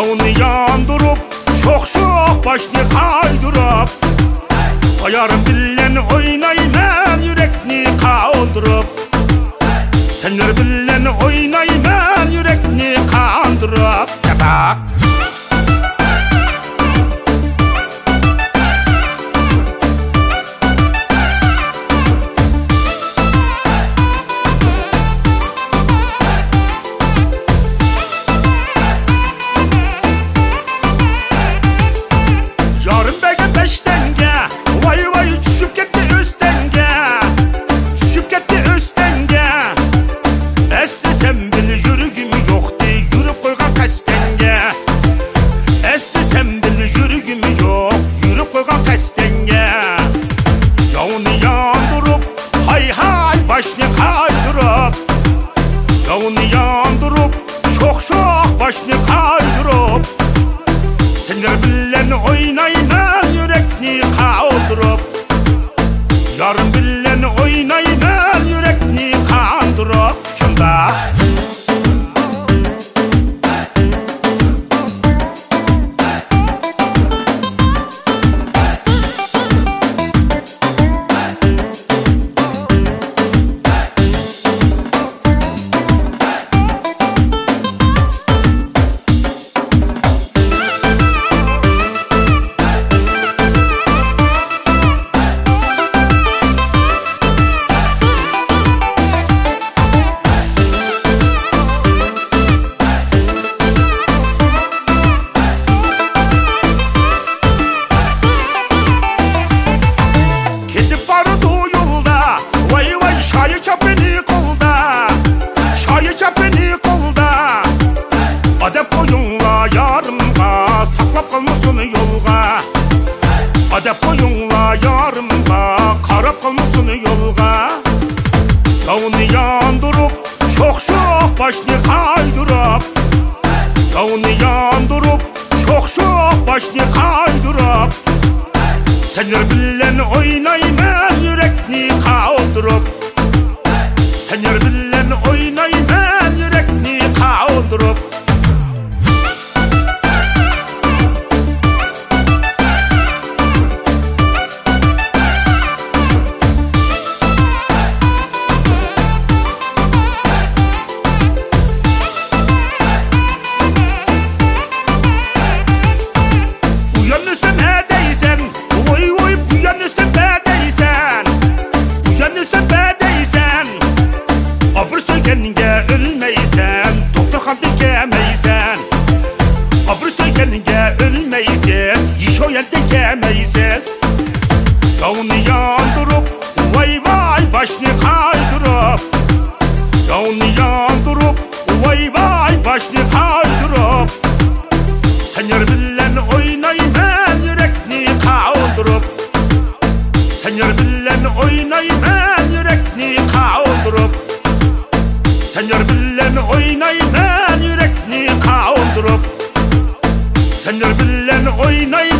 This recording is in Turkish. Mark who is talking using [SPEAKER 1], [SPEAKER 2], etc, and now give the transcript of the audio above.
[SPEAKER 1] Dağını yandırıp Şok şok başını kaydırıp Ayarım bilen oynayman yürekni kaldırıp Senler bilen oynayman başını kaydırıp Yağını yandırıp Şok şok başını kaydırıp Senler bilen oynayman yürekni kaldırıp Yarın bilen oynayman yürekni kandırıp Şunda kaydırıp Dağını yandırıp Şok şok başını kaydırıp Senler bilen oynayman ölmeysen Doktor kan dikemeysen Abur söylenge ölmeysen Yiş o yelde gemeysen Dağını yandırıp Vay vay başını kaydırıp Dağını yandırıp Vay vay başını kaydırıp Senyor bilen oynayman yürekni kaldırıp Senyor bilen oynayman yürekni oynayman yürekni kaldırıp Senyor bilen oynayman